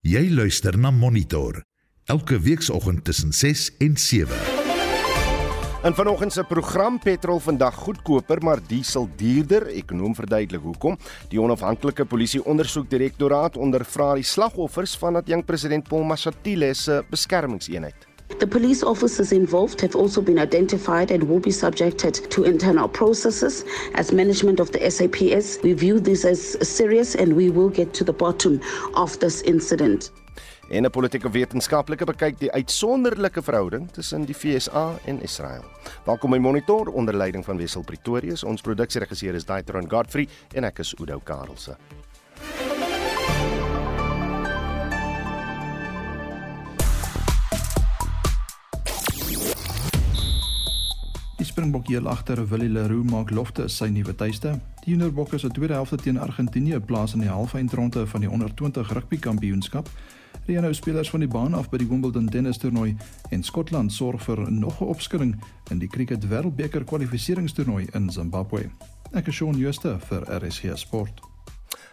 Jy luister na Monitor elke weekoggend tussen 6 en 7. In vanoggend se program petrol vandag goedkoper maar diesel duurder. Ekonom verduidelik hoekom. Die onafhanklike polisie ondersoekdirektoraat ondervra die slagoffers van dat jong president Paul Mashatile se beskermingseenheid. The police officers involved have also been identified and will be subjected to internal processes. As management of the SAPS, we view this as serious and we will get to the bottom of this incident. En 'n politieke wetenskaplike bekyk die uitsonderlike verhouding tussen die FSA en Israel. Welkom by Monitor onder leiding van Wessel Pretorius. Ons produksieregisseur is Daitron Godfrey en ek is Udo Karlse. Die Springbok heel agter Willie Leroux maak lofte sy nuwe tuiste. Die Juniorbokke se tweede helfte teen Argentinië plaas in die halfeindronde van die onder 20 rugby kampioenskap. Die nou spelers van die baan af by die Wimbledon tennis toernooi en Skotland sorg vir nog 'n opskudding in die cricket wêreldbeker kwalifikasietoernooi in Zimbabwe. Ek is Shaun Schuster vir RSG Sport.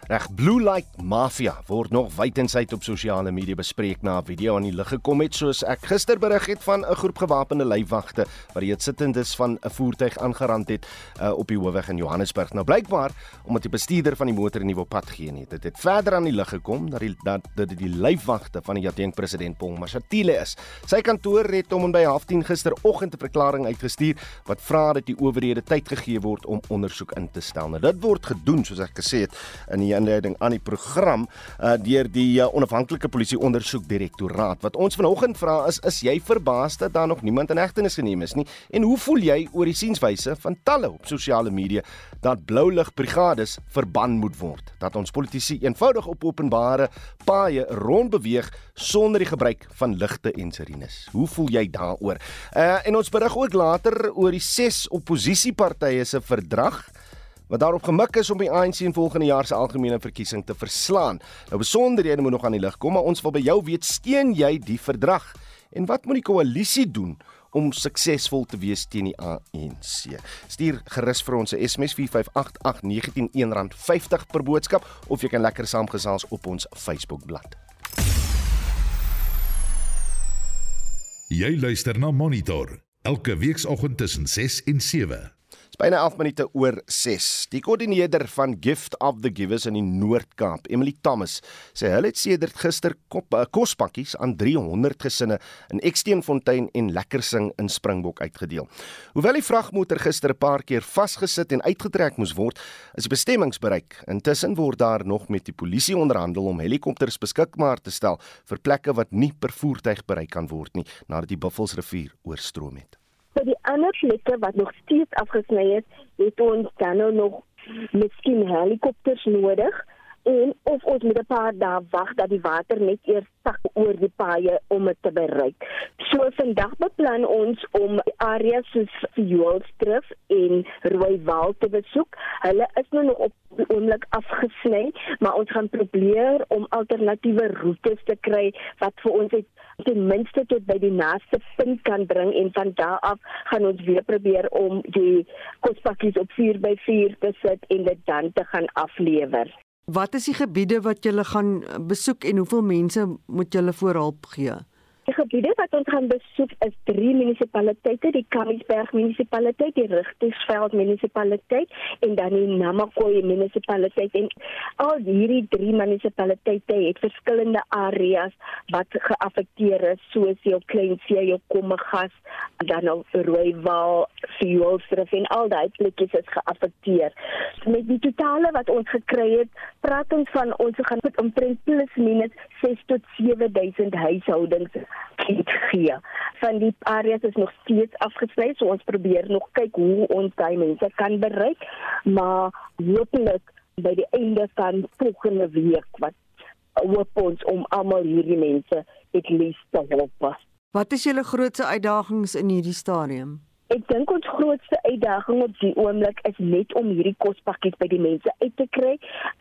Reg Blue Light Mafia word nog wydensyd op sosiale media bespreek na 'n video aan die lig gekom het soos ek gister berig het van 'n groep gewapende lyfwagte wat reeds sittendes van 'n voertuig aangerand het uh, op die hoofweg in Johannesburg. Nou blykbaar omdat die bestuurder van die motor nie op pad gee nie. Dit het verder aan die lig gekom dat die dat dit die, die lyfwagte van die Jateng president Paul Mashatile is. Sy kantoor het hom by 10:30 gisteroggend 'n verklaring uitgestuur wat vra dat die owerhede tyd gegee word om ondersoek in te stel. Nou dit word gedoen soos ek gesê het in die inleiding aan die program uh, deur die uh, onafhanklike polisie ondersoekdirektoraat. Wat ons vanoggend vra is is jy verbaas dat daar nog niemand in hegtenis geneem is nie en hoe voel jy oor die sienswyse van talle op sosiale media dat blou lig brigades verban moet word? Dat ons politici eenvoudig op openbare paaie rond beweeg sonder die gebruik van ligte en sirenes. Hoe voel jy daaroor? Uh, en ons berig ook later oor die ses oppositiepartye se verdrag wat daarop gemik is om die ANC in volgende jaar se algemene verkiesing te verslaan. Nou besonderhede moet nog aan die lig kom, maar ons wil by jou weet, steun jy die verdrag? En wat moet die koalisie doen om suksesvol te wees teen die ANC? Stuur gerus vir ons 'n SMS 4588919 R1.50 per boodskap of jy kan lekker saamgesels op ons Facebookblad. Jy luister na Monitor elke weekoggend tussen 6 en 7 byna 11 minute oor 6. Die koördineerder van Gift of the Givers in die Noord-Kaap, Emily Thomas, sê hulle het sedert gister kop, uh, kospakkies aan 300 gesinne in Eksteenfontein en Lekkersing in Springbok uitgedeel. Hoewel die vragmotor gister 'n paar keer vasgesit en uitgetrek moes word, is die bestemmings bereik. Intussen word daar nog met die polisie onderhandel om helikopters beskikbaar te stel vir plekke wat nie per voertuig bereik kan word nie nadat die Buffelsrivier oorstroom het. Vir die ander plekke wat nog steeds afgesny is, het ons dan nou nog miskien helikopters nodig en of ons met 'n paar dae wag dat die water net eers sak oor die paaie om dit te bereik. So vandag beplan ons om areas soos Joelstrif en Rooiwal te besoek. Hulle is nou nog op die oomblik afgesny, maar ons gaan probeer om alternatiewe roetes te kry wat vir ons het ten minste tot by die naaste punt kan bring en van daar af gaan ons weer probeer om die kospakkies op 4x4 te sit en dit dan te gaan aflewer. Wat is die gebiede wat julle gaan besoek en hoeveel mense moet julle voorhulp gee? Gebiede wat ons gaan besoek is drie munisipaliteite, die Kamiesberg munisipaliteit, die Richtersveld munisipaliteit en dan die Namakwa munisipaliteit. En al hierdie drie munisipaliteite het verskillende areas wat geaffekteer is, soos jou Kleinsee, jou Kommegas, dan nou Rooiwal, Fuelsrif en al daai plekkies is geaffekteer. Met die totale wat ons gekry het, praat ons van ons gaan met omtrent plus minus 6 tot 7000 huishoudings kind gee. Van die areas is nog steeds afgesny, so ons probeer nog kyk hoe ons daai mense kan bereik, maar hopelik by die einde van volgende week wat hoop ons om almal hierdie mense het lees te help. Wat is julle grootste uitdagings in hierdie stadium? Ek dink ons grootste uitdaging op die oomblik is net om hierdie kospakkies by die mense uit te kry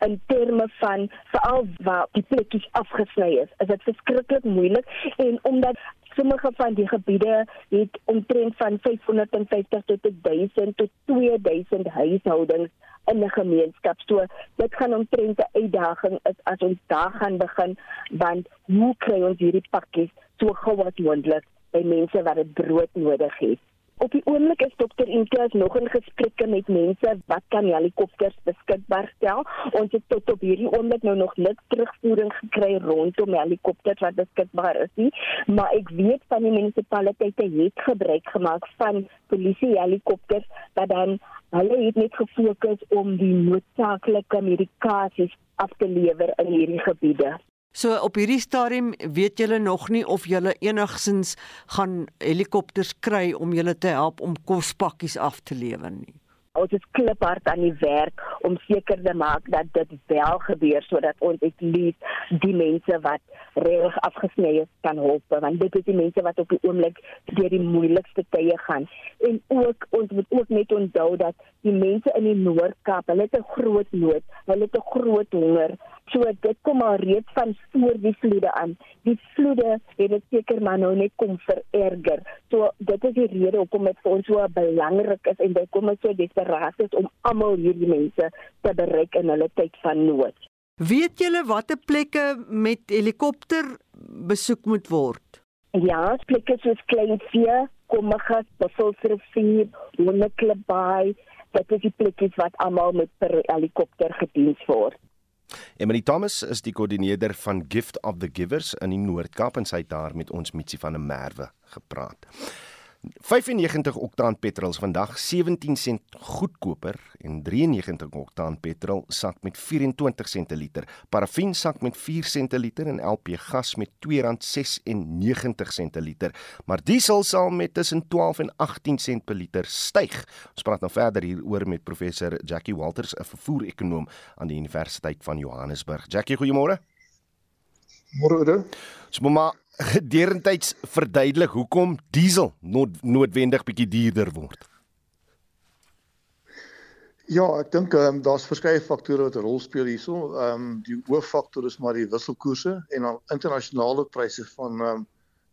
in terme van veral waar die plekkies afgesny is. Is dit verskriklik moeilik en omdat sommige van die gebiede het omtrent van 550 tot 1000 tot 2000 huishoudings in 'n gemeenskap. So dit gaan omtrent 'n uitdaging is as ons daar gaan begin want hoe kry ons hierdie pakkies so gou as moontlik by mense wat dit brood nodig het? Op die oomblik is dokter Intas nog in gesprekke met mense wat kan helikopters beskikbaar stel. Ons het tot op hierdie oomblik nou nog niks terugvoering gekry rondom helikopters wat beskikbaar is nie, maar ek weet van die munisipaliteite het gebruik gemaak van polisie helikopters wat dan hulle het net gefokus om die noodsaaklike medikasies af te lewer in hierdie gebiede. So op hierdie stadium weet julle nog nie of julle enigsins gaan helikopters kry om julle te help om kospakkies af te lewer nie. Ons is kliphard aan die werk om seker te maak dat dit wel gebeur sodat ons ek lief die mense wat reg afgesny is kan help want dit is die mense wat op die oomblik deur die moeilikste tye gaan en ook ons moet ook net onthou dat die mense in die Noord-Kaap hulle het 'n groot nood hulle het 'n groot honger So dit kom al reeds van voor die vloede aan. Die vloede het dit seker maar nou net kom vererger. So dit is die rede hoekom dit vir ons so belangrik is en dit kom so desperaat is om almal hierdie mense te bereik in hulle tyd van nood. Weet julle watter plekke met helikopter besoek moet word? Ja, plekke soos Kleinvee, Kommegas, Buffelsrivier, Wonderklipbaai, dit is die plekke wat almal met per helikopter gediens word. Emily Thomas is die koördineerder van Gift of the Givers in die Noord-Kaap en sy het daar met ons Mitsi van der Merwe gepraat. 95 oktaan petrol is vandag 17 sent goedkoper en 93 oktaan petrol sak met 24 sente liter. Parafin sak met 4 sente liter en LP gas met R2.96 sente liter. Maar diesel sal met tussen 12 en 18 sent per liter styg. Ons praat nou verder hieroor met professor Jackie Walters, 'n vervoer-ekonoom aan die Universiteit van Johannesburg. Jackie, goeiemôre. Môre. Smoema gedurendtyds verduidelik hoekom diesel nood, noodwendig bietjie duurder word? Ja, ek dink ehm um, daar's verskeie faktore wat 'n rol speel hierso. Ehm um, die hooffaktor is maar die wisselkoerse en dan internasionale pryse van ehm um,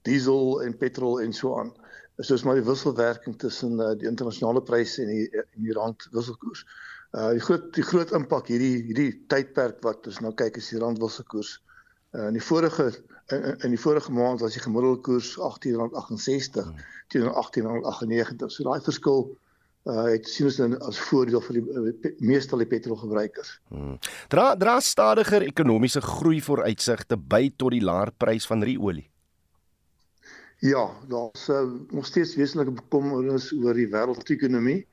diesel en petrol en so aan. Is soos maar die wisselwerking tussen uh, die internasionale pryse en die en die rand wisselkoers. Uh die groot die groot impak hierdie hierdie tydperk wat ons nou kyk is die rand wisselkoers. Uh in die vorige in, in die vorige maand was die gemiddelde koers R18.68 hmm. teenoor R18.98. So daai verskil uh het sien ons dan as voordeel vir die uh, meeste die petrolgebruikers. Hmm. Dra dra stadiger ekonomiese groei vooruitsigte by tot die laer prys van olie. Ja, daar's uh, nog steeds wesenlike bekommernis oor die wêreldekonomie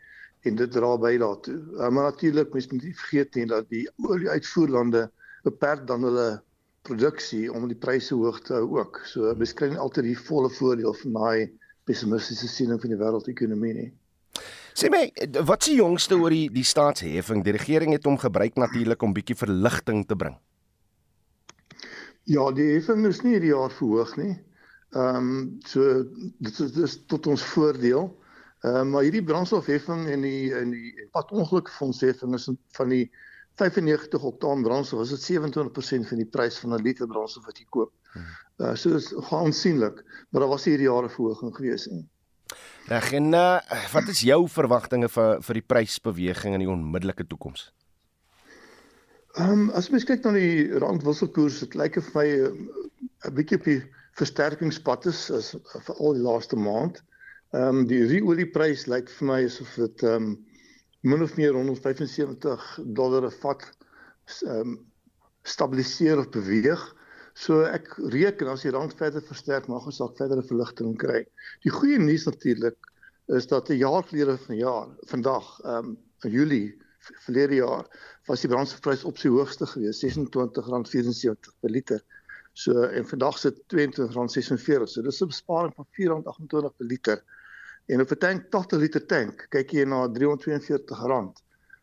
en dit dra by daartoe. Uh, maar natuurlik mens moet nie vergeet nie dat die olieuitvoerlande beperk dan hulle produksie om die pryse hoog te hou ook. So beskryf altyd die volle voordeel van daai pessimistiese siening van die wêreldekonomie nie. Sê my, wat die jongste oor die die staatsheffing? Die regering het hom gebruik natuurlik om bietjie verligting te bring. Ja, die heffing is nie hierdie jaar verhoog nie. Ehm um, so dit is, dit is tot ons voordeel. Ehm um, maar hierdie brandstofheffing en die en die padongelukheffing is van die 95 oktaan brandstof, is dit 27% van die prys van 'n liter brandstof wat jy koop. Uh so gaan aansienlik, maar daar was hierdie jare verhoging gewees nie. Reg en uh, wat is jou verwagtinge vir vir die prysbeweging in die onmiddellike toekoms? Ehm um, as mens kyk na die randwisselkoers, dit lyk of my uh, 'n bietjie op die versterkingspad is as vir al die laaste maand. Ehm um, die olieprys lyk vir my asof dit ehm um, min of meer 175 dollar 'n vat um, stabiliseer of beweeg. So ek reken as die rand verder versterk mag ons dalk verdere verligting kry. Die goeie nuus natuurlik is dat 'n jaar gelede van jaar vandag um in Julie verlede jaar was die brandstofprys op sy hoogste gewees R26.74 per liter. So en vandag sit R22.46. So dis 'n besparing van R4.28 per liter. En op 'n tank 80 liter tank kyk jy na R342.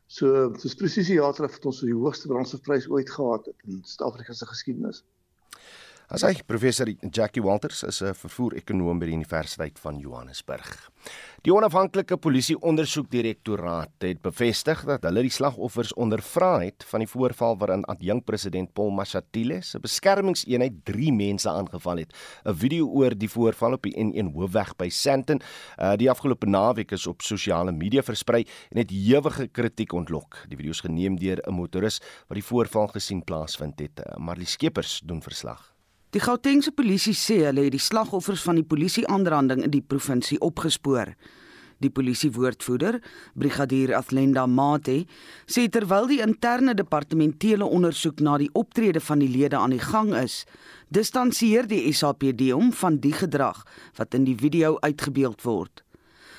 So dis presies die jaar terug het ons die hoogste brandstofprys ooit gehad in Suid-Afrika se geskiedenis. As hy professor Jackie Walters is 'n vervoer-ekonoom by die Universiteit van Johannesburg. Die onafhanklike polisie ondersoekdirektoraat het bevestig dat hulle die slagoffers ondervra het van die voorval waarin adjunk president Paul Mashatile se beskermingseenheid 3 mense aangeval het. 'n Video oor die voorval op die N1 hoofweg by Sandton, uh, die afgelope naweek is op sosiale media versprei en het ewige kritiek ontlok. Die video is geneem deur 'n motoris wat die voorval gesien plaasvind het. Uh, Marlie Skeepers doen verslag. Die Gautengse polisie sê hulle het die slagoffers van die polisie-aanranding in die provinsie opgespoor. Die polisiewoordvoerder, brigadier Athlenda Mate, sê terwyl die interne departementele ondersoek na die optrede van die lede aan die gang is, distansieer die SAPD hom van die gedrag wat in die video uitgebeeld word.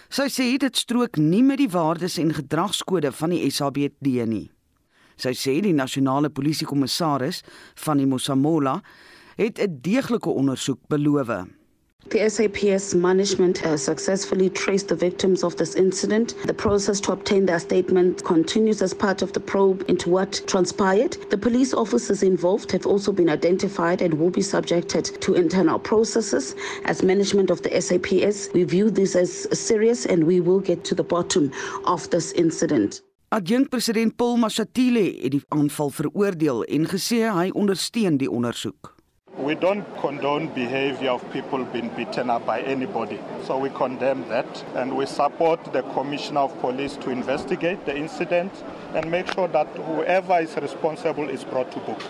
Sy sê dit strook nie met die waardes en gedragskode van die SAPD nie. Sy sê die nasionale polisiekommissaris van die Mosamola het 'n deeglike ondersoek beloof. The SAPS management has successfully traced the victims of this incident. The process to obtain their statement continues as part of the probe into what transpired. The police officers involved have also been identified and will be subjected to internal processes. As management of the SAPS, we view this as serious and we will get to the bottom of this incident. Adjunk president Paul Mashatile het die aanval veroordeel en gesê hy ondersteun die ondersoek. We don't condone behavior of people being beaten up by anybody. So we condemn that and we support the Commissioner of Police to investigate the incident and make sure that whoever is responsible is brought to book.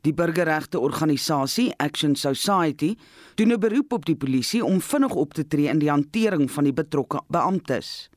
Die burgerregte organisasie Action Society doen 'n beroep op die polisie om vinnig op te tree in die hantering van die betrokke beamptes.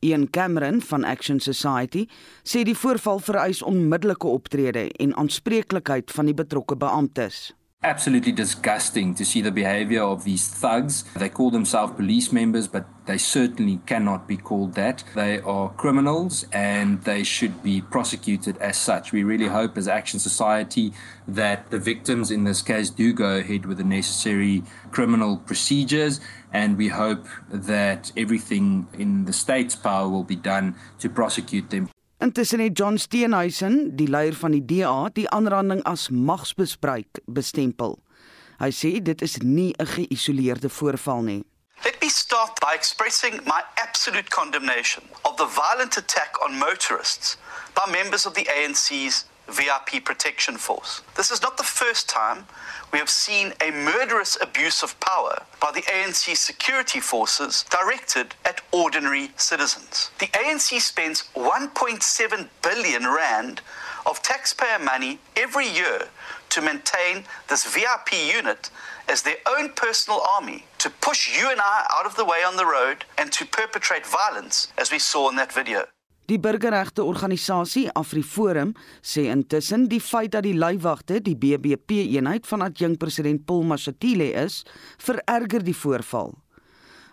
Ian Cameron van Action Society sê die voorval vereis onmiddellike optrede en aanspreeklikheid van die betrokke beamptes. Absolutely disgusting to see the behavior of these thugs. They call themselves police members, but they certainly cannot be called that. They are criminals and they should be prosecuted as such. We really hope, as Action Society, that the victims in this case do go ahead with the necessary criminal procedures. And we hope that everything in the state's power will be done to prosecute them. Intussen het John Steenhuisen, die leier van die DA, die aanranding as magsbespreek bestempel. Hy sê dit is nie 'n geïsoleerde voorval nie. Let me start by expressing my absolute condemnation of the violent attack on motorists by members of the ANC's VIP protection force. This is not the first time we have seen a murderous abuse of power by the ANC security forces directed at ordinary citizens. The ANC spends 1.7 billion rand of taxpayer money every year to maintain this VIP unit as their own personal army to push you and I out of the way on the road and to perpetrate violence as we saw in that video. Die burgerregte organisasie AfriForum sê intussen die feit dat die leiwagte die BBP eenheid van adjunk president Paul Mashatile is, vererger die voorval.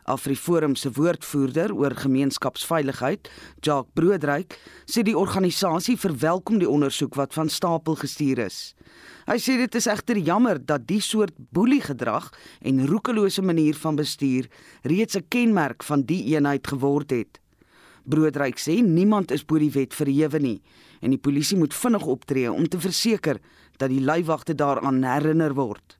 AfriForum se woordvoerder oor gemeenskapsveiligheid, Jacques Broodryk, sê die organisasie verwelkom die ondersoek wat van stapel gestuur is. Hy sê dit is egter jammer dat die soort boeliegedrag en roekelose manier van bestuur reeds 'n kenmerk van die eenheid geword het. Broodryk sê niemand is bo die wet verhewe nie en die polisie moet vinnig optree om te verseker dat die leiwagte daaraan herinner word.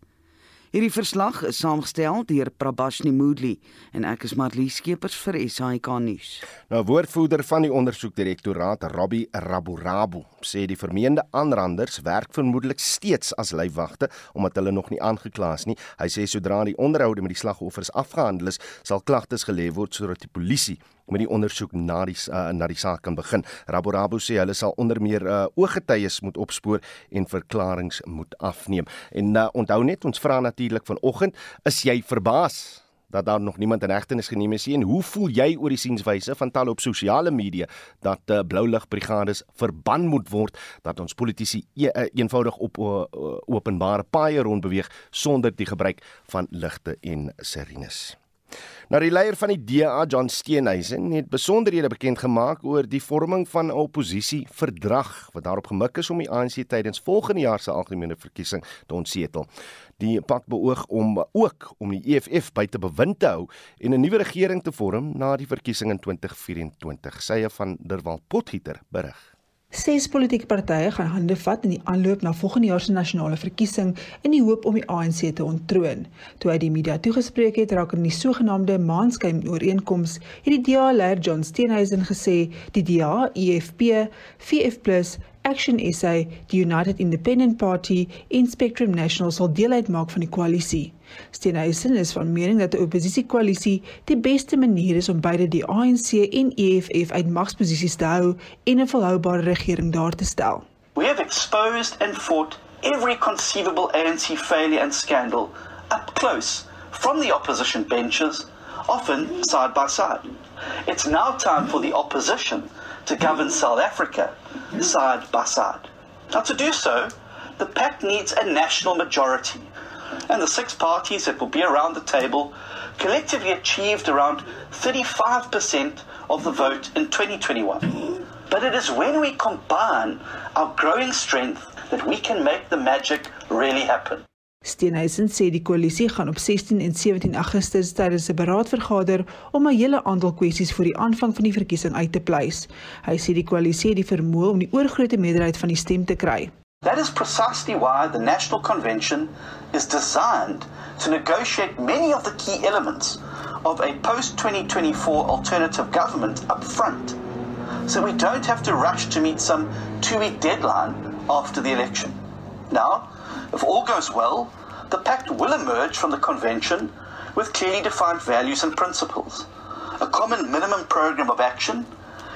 Hierdie verslag is saamgestel deur Prabashni Moodley en ek is Marlie Skeepers vir SAK nuus. Nou woordvoerder van die ondersoekdirektoraat, Rabbi Raburabu, sê die vermeende aanranders werk vermoedelik steeds as leiwagte omdat hulle nog nie aangeklaas nie. Hy sê sodra die onderhoude met die slagoffers afgehandel is, sal klagtes gelê word sodat die polisie met die ondersoek na die uh, na die saak kan begin. Raborabo sê hulle sal onder meer uh, ooggetuies moet opspoor en verklaringe moet afneem. En uh, onthou net ons vra natuurlik vanoggend, is jy verbaas dat daar nog niemand in hegtenis geneem is nie en hoe voel jy oor die sienswyse van talle op sosiale media dat uh, blou ligbrigades verban moet word dat ons politici e uh, eenvoudig op uh, openbare paaie rond beweeg sonder die gebruik van ligte en sirenes. Nou die leier van die DA, John Steenhuisen, het besonderhede bekend gemaak oor die vorming van 'n oppositieverdrag wat daarop gemik is om die ANC tydens volgende jaar se algemene verkiesing te ontsetel. Die pak beoog om ook om die EFF by te bewind te hou en 'n nuwe regering te vorm na die verkiesing in 2024, sye van Derwal Potgieter berig. Ses politieke partye gaan hande vat in die aanloop na volgende jaar se nasionale verkiesing in die hoop om die ANC te onttroon. Toe hy die media toegespreek het in die sogenaamde Maanskyn ooreenkoms, het die DA-leier John Steenhuisen gesê die DA, EFF, VF+ Action SA, die United Independent Party en Spectrum National sal deel uitmaak van die koalisie. Steenhuisen is van mening dat 'n oppositiekoalisie die beste manier is om beide die ANC en EFF uit magsposisies te hou en 'n volhoubare regering daar te stel. We have exposed and fought every conceivable ANC failure and scandal up close from the opposition benches, often side by side. It's now time for the opposition to govern South Africa side by side. Now, to do so, the pact needs a national majority, and the six parties that will be around the table collectively achieved around 35% of the vote in 2021. But it is when we combine our growing strength that we can make the magic really happen. Steenhuisen sê die koalisie gaan op 16 en 17 Augustus tydens 'n beraad vergader om 'n hele aantal kwessies vir die aanvang van die verkiesing uit te pleis. Hy sê die koalisie het die vermoë om die oorgrootste meerderheid van die stem te kry. That is precisely why the National Convention is designed to negotiate many of the key elements of a post-2024 alternative government up front. So we don't have to rush to meet some two-week deadline after the election. Now, If all goes well, the pact will emerge from the convention with clearly defined values and principles, a common minimum program of action,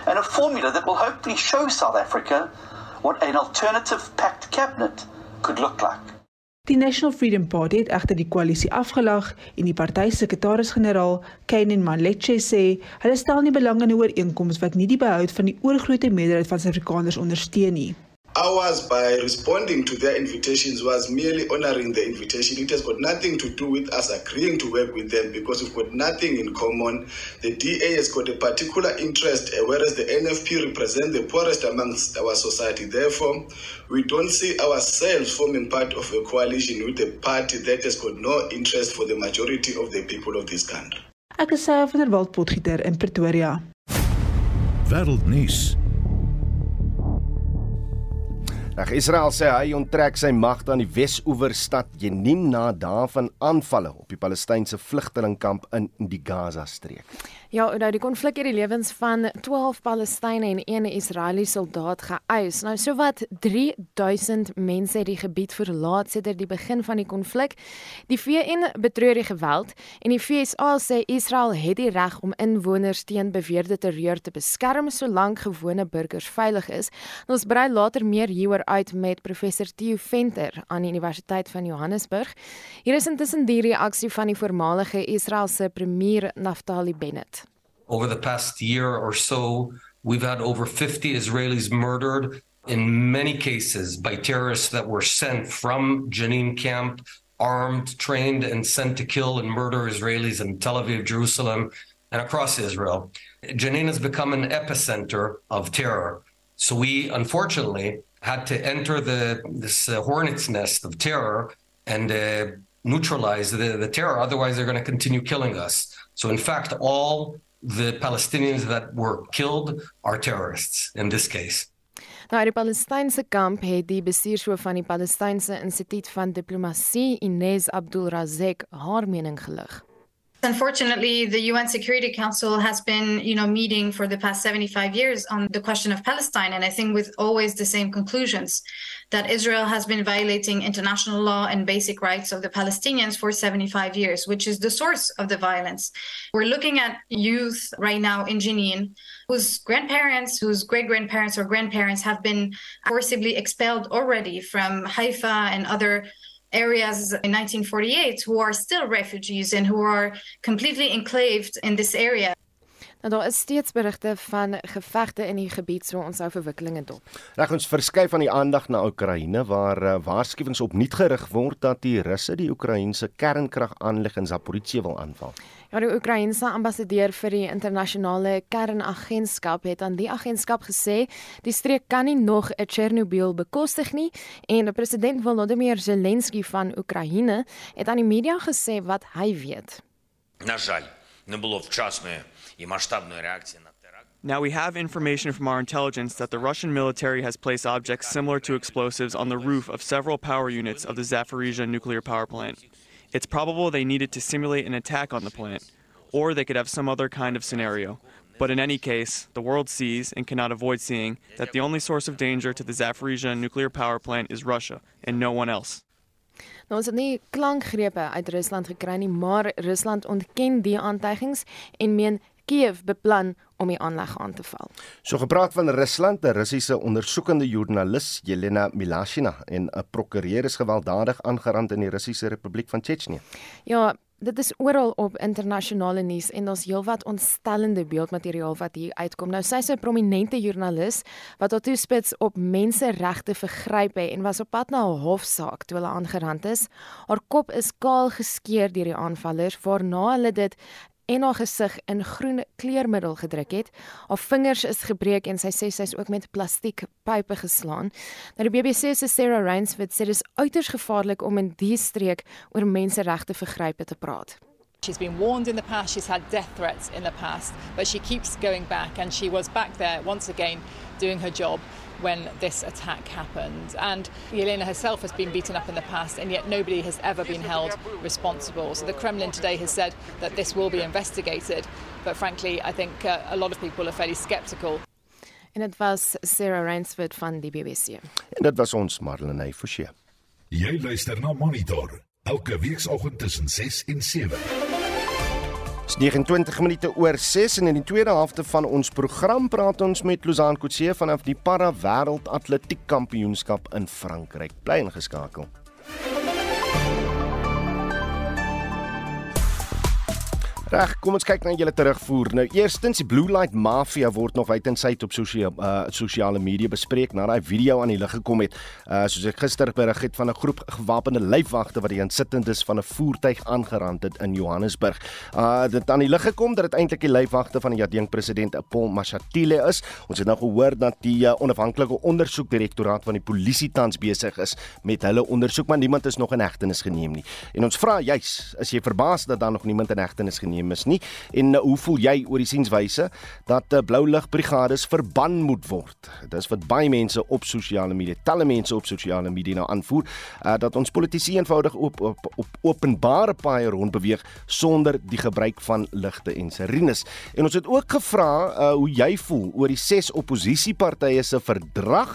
and a formula that will hopefully show South Africa what an alternative pact cabinet could look like. Die National Freedom Party het egter die koalisie afgelag en die party se sekretaris-generaal, Kainin Maletche sê, hulle stel nie belang in 'n ooreenkoms wat nie die behoud van die oorgrootste meerderheid van Suid-Afrikaners ondersteun nie. Ours, by responding to their invitations, was merely honoring the invitation. It has got nothing to do with us agreeing to work with them because we've got nothing in common. The DA has got a particular interest, uh, whereas the NFP represent the poorest amongst our society. Therefore, we don't see ourselves forming part of a coalition with a party that has got no interest for the majority of the people of this country. Ek is Sarah van der Walt Potgieter in Pretoria. Wêreldnuus. Reg Israel sê hy onttrek sy magte aan die Wes-oewer stad Jenin na dae van aanvalle op die Palestynse vlugtelingkamp in die Gaza-streek. Ja, nou die konflik het die lewens van 12 Palestynë en een Israeliese soldaat geëis. Nou sowat 3000 mense het die gebied verlaat sedert die begin van die konflik. Die VN betreur die geweld en die FSA sê Israel het die reg om inwoners teen beweerde terreur te beskerm solank gewone burgers veilig is. Nou, ons brei later meer hieroor uit met professor Theo Venter aan die Universiteit van Johannesburg. Hier is intussen die reaksie van die voormalige Israeliese premier Naftali Bennett. Over the past year or so, we've had over 50 Israelis murdered in many cases by terrorists that were sent from Jenin camp, armed, trained, and sent to kill and murder Israelis in Tel Aviv, Jerusalem, and across Israel. Jenin has become an epicenter of terror. So we, unfortunately, had to enter the this uh, hornet's nest of terror and uh, neutralize the, the terror. Otherwise, they're going to continue killing us. So, in fact, all the Palestinians that were killed are terrorists in this case. Nou die Palestynse kamp het die bestuurshoof van die Palestynse Instituut van Diplomatie Inez Abdul Razek haar mening gelig. Unfortunately, the UN Security Council has been, you know, meeting for the past 75 years on the question of Palestine, and I think with always the same conclusions that Israel has been violating international law and basic rights of the Palestinians for 75 years, which is the source of the violence. We're looking at youth right now in Jenin whose grandparents, whose great grandparents or grandparents have been forcibly expelled already from Haifa and other areas in 1948 who are still refugees and who are completely enclaved in this area. Nou daar is steeds berigte van gevegte in die gebied so ons hou verwikkelinge dop. Reg ons verskuif van die aandag na Oekraïne waar uh, waarskuwings opnuut gerig word dat die Russe die Oekraïense kernkragaanleg in Zaporizhzhia wil aanval. Ja, die Oekraïense ambassadeur vir die internasionale kernagentskap het aan die agentskap gesê die streek kan nie nog 'n Chernobyl bekostig nie en die president Volodymyr Zelensky van Oekraïne het aan die media gesê wat hy weet. На жаль, не було вчасної Now we have information from our intelligence that the Russian military has placed objects similar to explosives on the roof of several power units of the Zaporizhia nuclear power plant. It's probable they needed to simulate an attack on the plant, or they could have some other kind of scenario. But in any case, the world sees and cannot avoid seeing that the only source of danger to the Zaporizhia nuclear power plant is Russia and no one else. Nou ons het nie klankgrepe uit Rusland gekry nie, maar Rusland ontken die aantuigings en meen Kiev beplan om die aanleg aan te val. So gepraat van Rusland, 'n Russiese ondersoekende joernalis, Jelena Milashina, en 'n prokureur is gewelddadig aangerand in die Russiese Republiek van Tsjetsjenië. Ja, dit is oral op internasionale nuus en daar's heelwat ontstellende beeldmateriaal wat hier uitkom. Nou sy's 'n prominente joernalis wat haar toespits op menseregte vergrype en was op pad na 'n hofsaak toe hulle aangerand is. Haar kop is kaal geskeur deur die aanvallers waarna hulle dit en haar gesig in groen kleurmiddel gedruk het. Haar vingers is gebreek en sy sê sy's ook met plastiek pype geslaan. Nou die BBC se Sarah Rainsford sê dit is uiters gevaarlik om in die streek oor menseregte vergrype te praat. She's been warned in the past, she's had death threats in the past, but she keeps going back and she was back there once again doing her job when this attack happened. And Yelena herself has been beaten up in the past, and yet nobody has ever been held responsible. So the Kremlin today has said that this will be investigated. But frankly, I think uh, a lot of people are fairly skeptical. En dit was Sarah Rainsford van die BBC. En dit was ons Marlene Forsie. Jy luister na Monitor elke weekoggend tussen 6 en 7. Dis 29 minute oor 6 en in die tweede helfte van ons program praat ons met Lozaan Kutse vanaf die Para Wêreld Atletiek Kampioenskap in Frankryk. Bly ingeskakel. Reg, kom ons kyk na julle terugvoer. Nou eerstens die Blue Light Mafia word nog wyd en suid op sosiale uh, sosiale media bespreek na daai video aan die lig gekom het. Uh soos ek gister berig het van 'n groep gewapende lyfwagte wat die insittendes van 'n voertuig aangerand het in Johannesburg. Uh dit aan die lig gekom dat dit eintlik die lyfwagte van die Jadeng president Paul Mashatile is. Ons het nou gehoor dat die uh, onafhanklike ondersoekdirektoraat van die polisie tans besig is met hulle ondersoek, maar niemand is nog in hegtenis geneem nie. En ons vra juis, is jy verbaas dat daar nog niemand in hegtenis geneem geneem is nie. En uh, hoe voel jy oor die sienswyse dat uh, blou lig brigades verban moet word? Dis wat baie mense op sosiale media, talle mense op sosiale media nou aanvoer, uh, dat ons politici eenvoudig op op, op openbare paaie rondbeweeg sonder die gebruik van ligte en sirenes. En ons het ook gevra uh, hoe jy voel oor die ses oppositiepartye se verdrag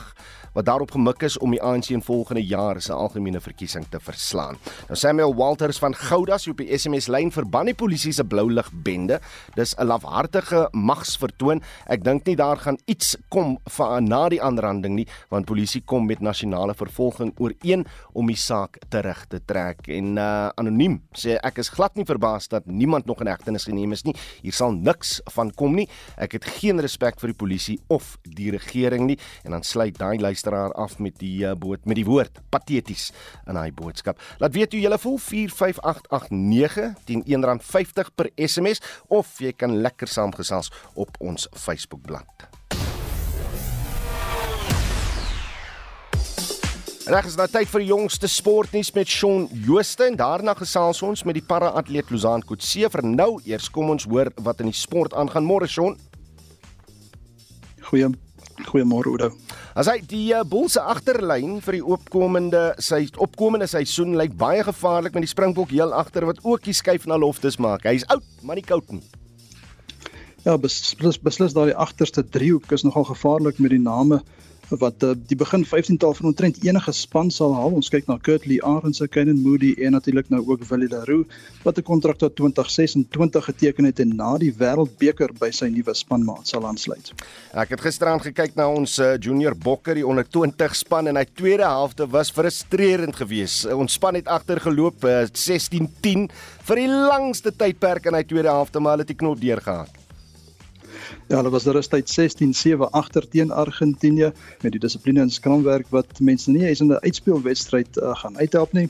wat daarop gemik is om die ANC in volgende jaar se algemene verkiesing te verslaan. Nou Samuel Walters van Goudas op die SMS lyn verban die polisie se blou lig bende. Dis 'n lafhartige magsvertoon. Ek dink nie daar gaan iets kom van na die aanranding nie, want polisie kom met nasionale vervolging ooreen om die saak terug te trek. En uh anoniem sê ek is glad nie verbaas dat niemand nog in hegtenis geneem is nie. Hier sal niks van kom nie. Ek het geen respek vir die polisie of die regering nie. En dan sluit daai luister luisteraar af met die uh, boot met die woord pateties in hy boodskap. Laat weet hoe jy voel 45889 teen R1.50 per SMS of jy kan lekker saamgesels op ons Facebookblad. Reg is nou tyd vir die jongste sportnuus met Shaun Jooste en daarna gesels ons met die para-atleet Lozaan Kutse vir nou. Eers kom ons hoor wat in die sport aangaan môre Shaun. Goeie Goeiemôre Oudo. As hy die uh, Bulls se agterlyn vir die opkomende sy opkomende seisoen lyk baie gevaarlik met die Springbok heel agter wat ook die skuif na loftes maak. Hy's oud, maar nie koud nie. Ja, beslis beslis daai agterste driehoek is nogal gevaarlik met die name wat uh, die begin 15tal van ontrent enige span sal haal. Ons kyk na Kurtley Arendse, Kenan Moody en natuurlik nou ook Willie Leroux wat 'n kontrak tot 2026 geteken het en na die Wêreldbeker by sy nuwe spanmaat sal aansluit. Ek het gisteraan gekyk na ons uh, junior bokker, die onder 20 span en hy tweede helfte was frustrerend geweest. Uh, ons span het agtergeloop uh, 16-10 vir die langste tydperk in hy tweede helfte, maar hulle het die knop deurgehard. Ja, hulle was rustyd 16-7 agter teen Argentinië met die dissipline en skramwerk wat mense nie eens in 'n uitspelwedstryd uh, gaan uithelp nie.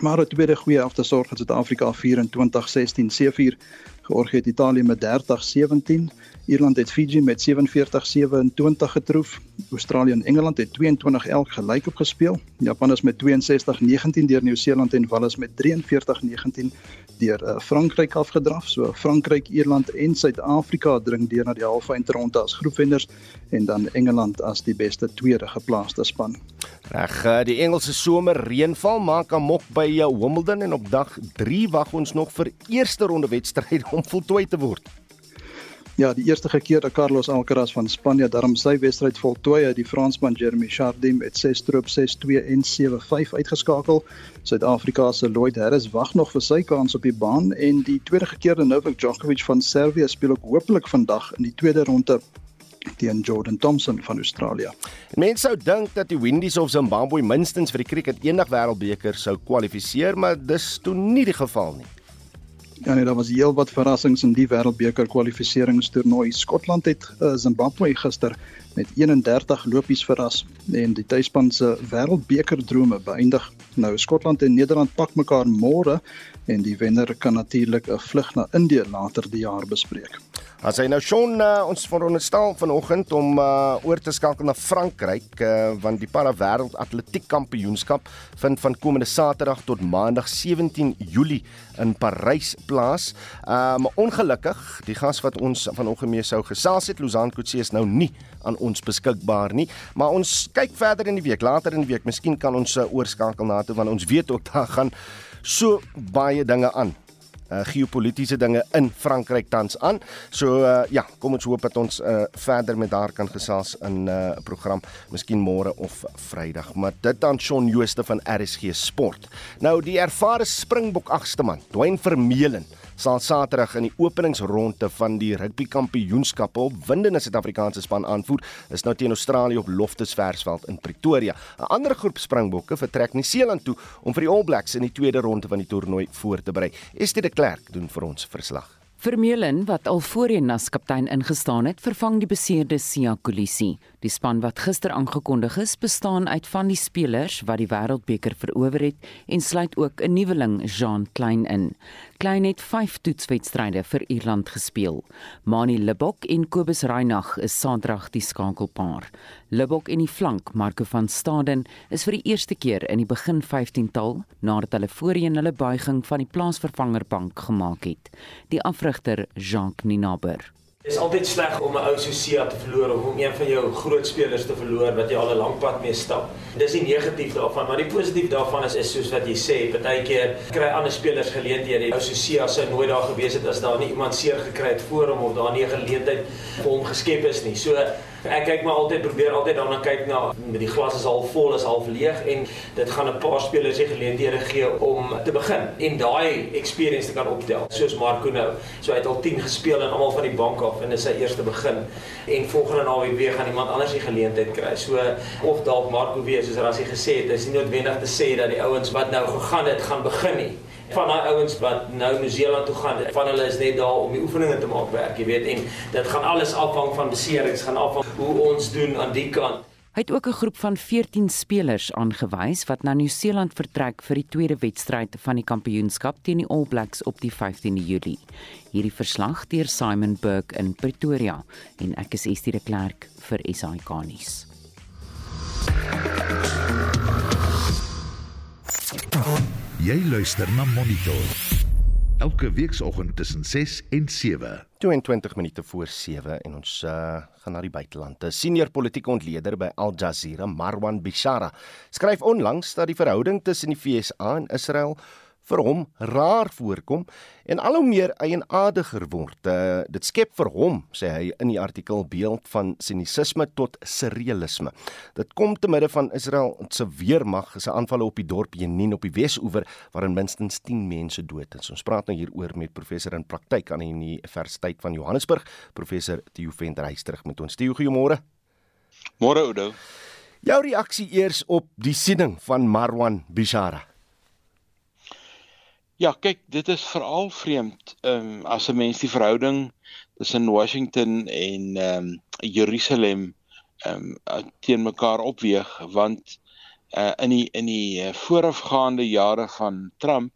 Maar 'n tweede goeie helfte sorg dat Suid-Afrika 24-16 seëvier Georgië het Italië met 30-17. Ierland het Fiji met 47-27 getroof. Australië en Engeland het 22 elk gelyk op gespeel. Japan is met 62-19 deur Nieu-Seeland en Wales met 43-19 deur uh, Frankryk afgedraf. So Frankryk, Ierland en Suid-Afrika dring deur na die halfeindronde as groepwenners en dan Engeland as die beste tweede geplaaste span. Reg, uh, die Engelse somer reënval maak amok by uh, Wimbledon en op dag 3 wag ons nog vir eerste ronde wedstryde om voltooi te word. Ja, die eerste keer dat Carlos Alcaraz van Spanje daarom sy wedstryd voltooi het, die Fransman Jeremy Chardy met 6 stroop 6-2 en 7-5 uitgeskakel. Suid-Afrika se Lloyd Harris wag nog vir sy kans op die baan en die tweede keer Novak Djokovic van Servië speel ook hopelik vandag in die tweede ronde teen Jordan Thompson van Australië. Mense sou dink dat die Windies of Zimbabwe minstens vir die cricket eendag wêreldbeker sou kwalifiseer, maar dis toe nie die geval nie. Ja nee, daar was heelwat verrassings in die wêreldbeker kwalifiseringstoernooi. Skotland het uh, Zimbabwe gister met 31 lopies verras en die tuisspan se wêreldbeker drome beëindig. Nou Skotland en Nederland pak mekaar môre en die wenner kan natuurlik 'n vlug na Indië later die jaar bespreek. As hy nou Shaun uh, ons veronderstel vanoggend om uh, oor te skakel na Frankryk uh, want die para wêreld atletiek kampioenskap vind van komende Saterdag tot Maandag 17 Julie in Parys plaas. Um ongelukkig, die gas wat ons vanoggend mee sou gesels het, Lozaan Kutse is nou nie aan ons beskikbaar nie, maar ons kyk verder in die week, later in die week, miskien kan ons uh, oorskakel na toe want ons weet ook daar gaan so baie dinge aan uh, geopolitiese dinge in Frankryk tans aan. So uh, ja, kom ons hoop dat ons uh, verder met haar kan gesels in 'n uh, program, miskien môre of Vrydag. Maar dit dan Shaun Jooste van RSG Sport. Nou die ervare Springbok agste man, Dwayne Vermeulen sal Saterdag in die openingsronde van die rugby kampioenskappe op windende Suid-Afrikaanse span aanvoer, is nou teen Australië op Loftus Versveld in Pretoria. 'n Ander groep Springbokke vertrek Nieu-Seeland toe om vir die All Blacks in die tweede ronde van die toernooi voor te berei. Estie de Klerk doen vir ons verslag. Vermeulen wat al voorheen as kaptein ingestaan het, vervang die beseerde Sia Kolisi. Die span wat gister aangekondig is, bestaan uit van die spelers wat die Wêreldbeker verower het en sluit ook 'n nuweling, Jean Klein in. Klein het 5 toetswedstryde vir Ierland gespeel. Mani Libok en Kobus Reinagh is saterdag die skakelpaar. Libok en die flank, Marco van Staden, is vir die eerste keer in die begin 15tal nadat hulle voorheen hulle buiging van die plaasvervangerbank gemaak het. Die afrigter, Jean Kninaber Dit is altyd sleg om 'n ou so Sia te verloor of om een van jou groot spelers te verloor wat jy al 'n lang pad mee stap. Dis die negatief daarvan, maar die positief daarvan is is soos wat jy sê, partykeer kry ander spelers geleenthede. Ou so Sia sou nooit daar gewees het as daar nie iemand seer gekry het voor hom of daar nie 'n geleentheid vir hom geskep is nie. So ek kyk maar altyd probeer altyd daarna kyk na met die glas is half vol is half leeg en dit gaan 'n paar spelers se geleenthede gee om te begin en daai experience te kan optel soos Marco nou. So hy het al 10 gespeel en almal van die bank af en dis sy eerste begin. En volgende naweek weer gaan iemand anders die geleentheid kry. So of dalk Marco weer soos Rassie gesê het is nie noodwendig te sê dat die ouens wat nou gegaan het gaan begin nie van daai ouens wat nou Nieu-Seeland toe gaan, van hulle is net daar om die oefeninge te maak werk, jy weet, en dit gaan alles afhang van beserings, gaan afhang hoe ons doen aan die kant. Hy het ook 'n groep van 14 spelers aangewys wat na Nieu-Seeland vertrek vir die tweede wedstryd van die kampioenskap teen die All Blacks op die 15de Julie. Hierdie verslag deur Simon Burke in Pretoria en ek is Estie de Klerk vir SAK nuus. Jy luister na Monitor. Elke weekoggend tussen 6 en 7. 22 minute voor 7 en ons uh, gaan na die buiteland. 'n Senior politieke ontleder by Al Jazeera, Marwan Bishara, skryf onlangs dat die verhouding tussen die VSA en Israel vir hom raar voorkom en al hoe meer eienaardiger word. Uh, dit skep vir hom, sê hy in die artikel, beeld van sinisisme tot surrealisme. Dit kom te midde van Israel se weermag se aanvalle op die dorp Jenin op die Wes-oewer waarin minstens 10 mense dood is. Ons praat nou hieroor met professor in praktyk aan die Universiteit van Johannesburg, professor Theo Venter hy's terug met ons. Theo, goeiemôre. Môre Oudo. Jou reaksie eers op die siening van Marwan Bishara. Ja, kyk, dit is veral vreemd ehm um, as 'n mens die verhouding tussen Washington en ehm um, Jerusalem ehm um, teen mekaar opweeg want uh in die in die uh, voorafgaande jare van Trump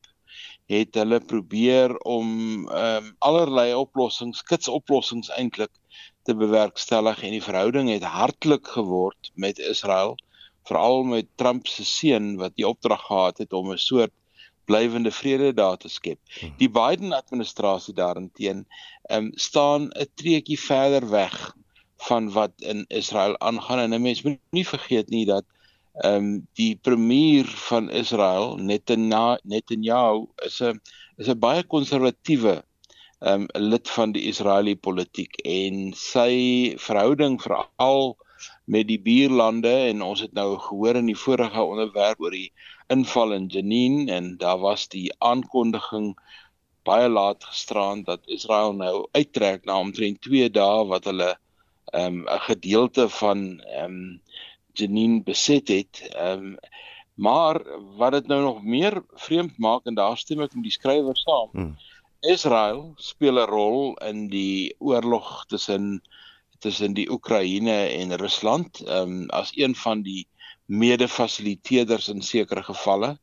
het hulle probeer om ehm um, allerlei oplossings, kitsoplossings eintlik te bewerkstellig en die verhouding het hartlik geword met Israel, veral met Trump se seun wat die opdrag gehad het om 'n soort blywende vrede daar te skep. Hmm. Die Biden administrasie daarenteen ehm um, staan 'n treetjie verder weg van wat in Israel aangaan en 'n mens moet nie vergeet nie dat ehm um, die premier van Israel Netanyahu is 'n is 'n baie konservatiewe ehm um, lid van die Israeliese politiek en sy verhouding veral met die buurlande en ons het nou gehoor in die vorige onderwerp oor die inval in Jenin en daar was die aankondiging baie laat gisterand dat Israel nou uittrek na omtrent 2 dae wat hulle ehm um, 'n gedeelte van ehm um, Jenin beset het. Ehm um, maar wat dit nou nog meer vreemd maak en daar stem ek met die skrywer saam. Hmm. Israel speel 'n rol in die oorlog tussen tussen die Oekraïne en Rusland um, as een van die mede-fasiliteerders in sekere gevalle.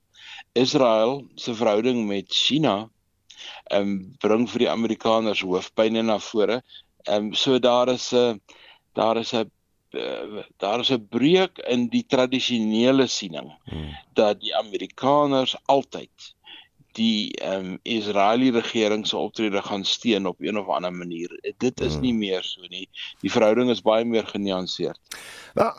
Israel se verhouding met China um, bring vir die Amerikaners hoofpynne na vore. Ehm um, so daar is 'n daar is 'n uh, daar is 'n breuk in die tradisionele siening hmm. dat die Amerikaners altyd die ehm um, Israeliese regering se optrede gaan steun op een of ander manier. Dit is nie hmm. meer so nie. Die verhouding is baie meer genuanceerd. Nou,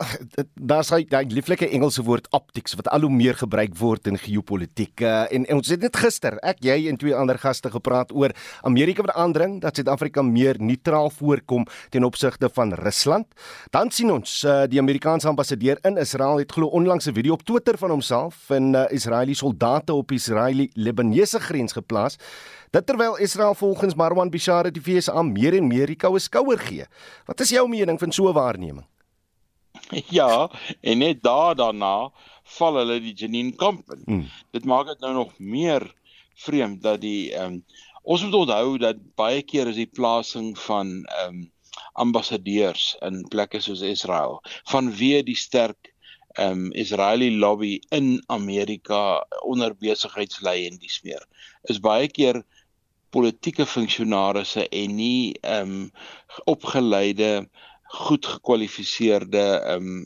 daar's hy daai lieflike Engelse woord optics wat al hoe meer gebruik word in geopolitiek. Uh, en, en ons het net gister, ek, jy en twee ander gaste gepraat oor Amerika wat aandring dat Suid-Afrika meer neutraal voorkom ten opsigte van Rusland. Dan sien ons uh, die Amerikaanse ambassadeur in Israel het glo onlangs 'n video op Twitter van homself en uh, Israeliese soldate op Israeliese Libanese grens geplaas. Dit terwyl Israel volgens Marwan Bishara die VSA meer en meer die koue skouer gee. Wat is jou mening van so 'n waarneming? Ja, en net daar daarna val hulle die Jenin kamp in. Hmm. Dit maak dit nou nog meer vreemd dat die ehm um, ons moet onthou dat baie keer is die plasing van ehm um, ambassadeurs in plekke soos Israel vanweë die sterk um, Israeli lobby in Amerika onder besigheidslei en dies meer is baie keer politieke funksionarisse en nie ehm um, opgeleide goed gekwalifiseerde ehm um,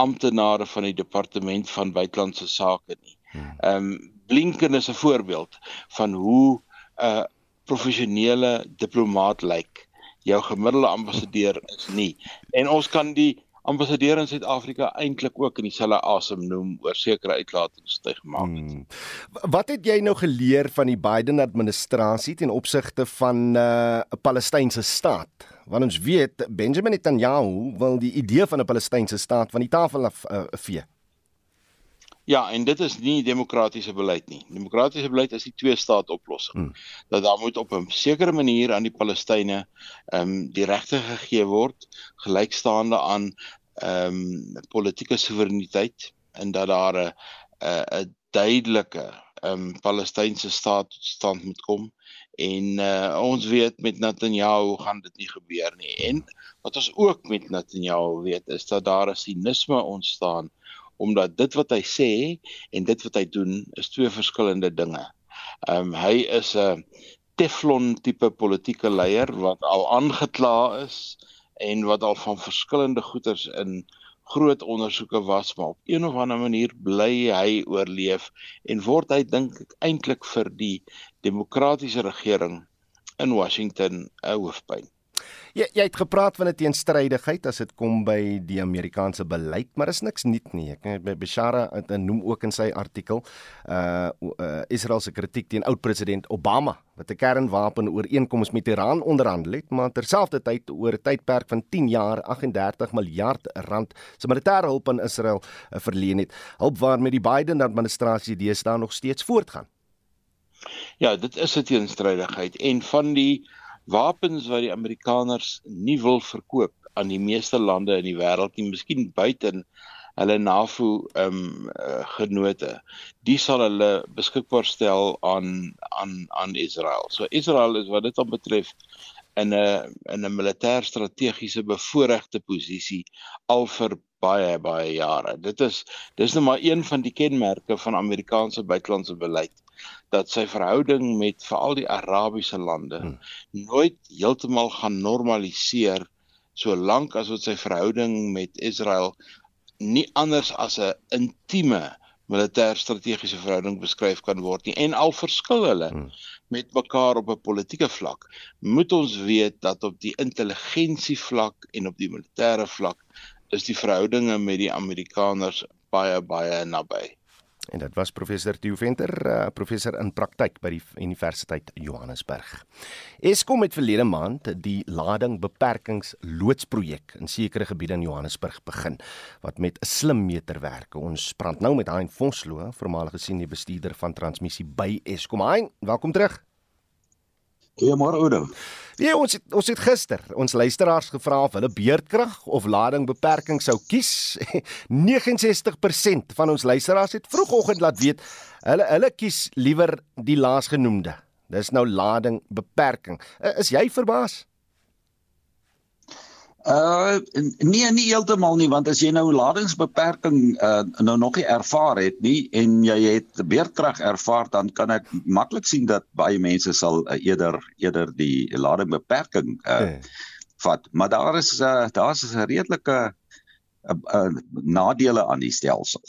amptenare van die departement van buitelandse sake nie. Hmm. Ehm um, Blinken is 'n voorbeeld van hoe 'n uh, professionele diplomaat lyk. Jou gemiddelde ambassadeur is nie. En ons kan die ambassadeur in Suid-Afrika eintlik ook in dieselfde asem noem oor sekere uitlatings wat hy gemaak het. Hmm. Wat het jy nou geleer van die Biden administrasie ten opsigte van uh, 'n uh, Palestynse staat? Want ons weet Benjamin Netanyahu wil die idee van 'n Palestynse staat van die tafel af uh, vee. Ja, en dit is nie demokratiese beleid nie. Demokratiese beleid is die twee staat oplossing. Hmm. Dat daar moet op 'n sekere manier aan die Palestynë ehm um, die regte gegee word gelykstaande aan ehm um, politieke soewereiniteit en dat daar 'n 'n duidelike ehm um, Palestynse staat tot stand moet kom. En uh, ons weet met Netanyahu gaan dit nie gebeur nie. En wat ons ook met Netanyahu weet is dat daar 'n sinisme ontstaan omdat dit wat hy sê en dit wat hy doen is twee verskillende dinge. Ehm um, hy is 'n Teflon tipe politieke leier wat al aangekla is en wat al van verskillende goeters in groot ondersoeke was maar op een of ander manier bly hy oorleef en word hy dink ek eintlik vir die demokratiese regering in Washington 'n hoofpyn. Jy jy het gepraat van 'n teenstrydigheid as dit kom by die Amerikaanse beleid, maar is niks nuut nie. Ek by Bashara het noem ook in sy artikel uh, uh Israel se kritiek teen oud-president Obama wat 'n kernwapen ooreenkoms met Iran onderhandel het, maar terselfdertyd oor 'n tydperk van 10 jaar 38 miljard rand se militêre hulp aan Israel uh, verleen het. Hulp waarmee die Biden administrasie deesdae nog steeds voortgaan. Ja, dit is 'n teenstrydigheid en van die wapens wat die Amerikaners nie wil verkoop aan die meeste lande in die wêreld nie, miskien buite hulle NAVO ehm um, uh, genote. Die sal hulle beskikbaar stel aan aan aan Israel. So Israel is wat dit betref in 'n in 'n militêr strategiese bevoordeelde posisie al vir baie baie jare. Dit is dis nou maar een van die kenmerke van Amerikaanse buitelandse beleid dat sy verhouding met veral die Arabiese lande hmm. nooit heeltemal gaan normaliseer solank as wat sy verhouding met Israel nie anders as 'n intieme militêr strategiese verhouding beskryf kan word nie en al verskil hulle hmm. Met mekaar op 'n politieke vlak moet ons weet dat op die intelligensie vlak en op die militêre vlak is die verhoudinge met die Amerikaners baie baie naby. En dit was professor Theo Venter, uh, professor in praktyk by die Universiteit Johannesburg. Eskom het verlede maand die lading beperkings loodsprojek in sekere gebiede in Johannesburg begin wat met 'n slim meter werk. Ons praat nou met Hein Vosloo, voormalige senior bestuurder van transmissie by Eskom. Hein, welkom terug. Goeiemôre Oudo. Ja, ons het, ons het gister ons luisteraars gevra of hulle beerdkrag of lading beperking sou kies. 69% van ons luisteraars het vroegoggend laat weet hulle hulle kies liewer die laasgenoemde. Dis nou lading beperking. Is jy verbaas? Uh nee nie heeltemal nie want as jy nou ladingsbeperking uh nou nog nie ervaar het nie en jy het beerdkrag ervaar dan kan ek maklik sien dat baie mense sal uh, eerder eerder die ladingbeperking uh hey. vat maar daar is uh daar's 'n redelike uh, uh, nadele aan die stelsel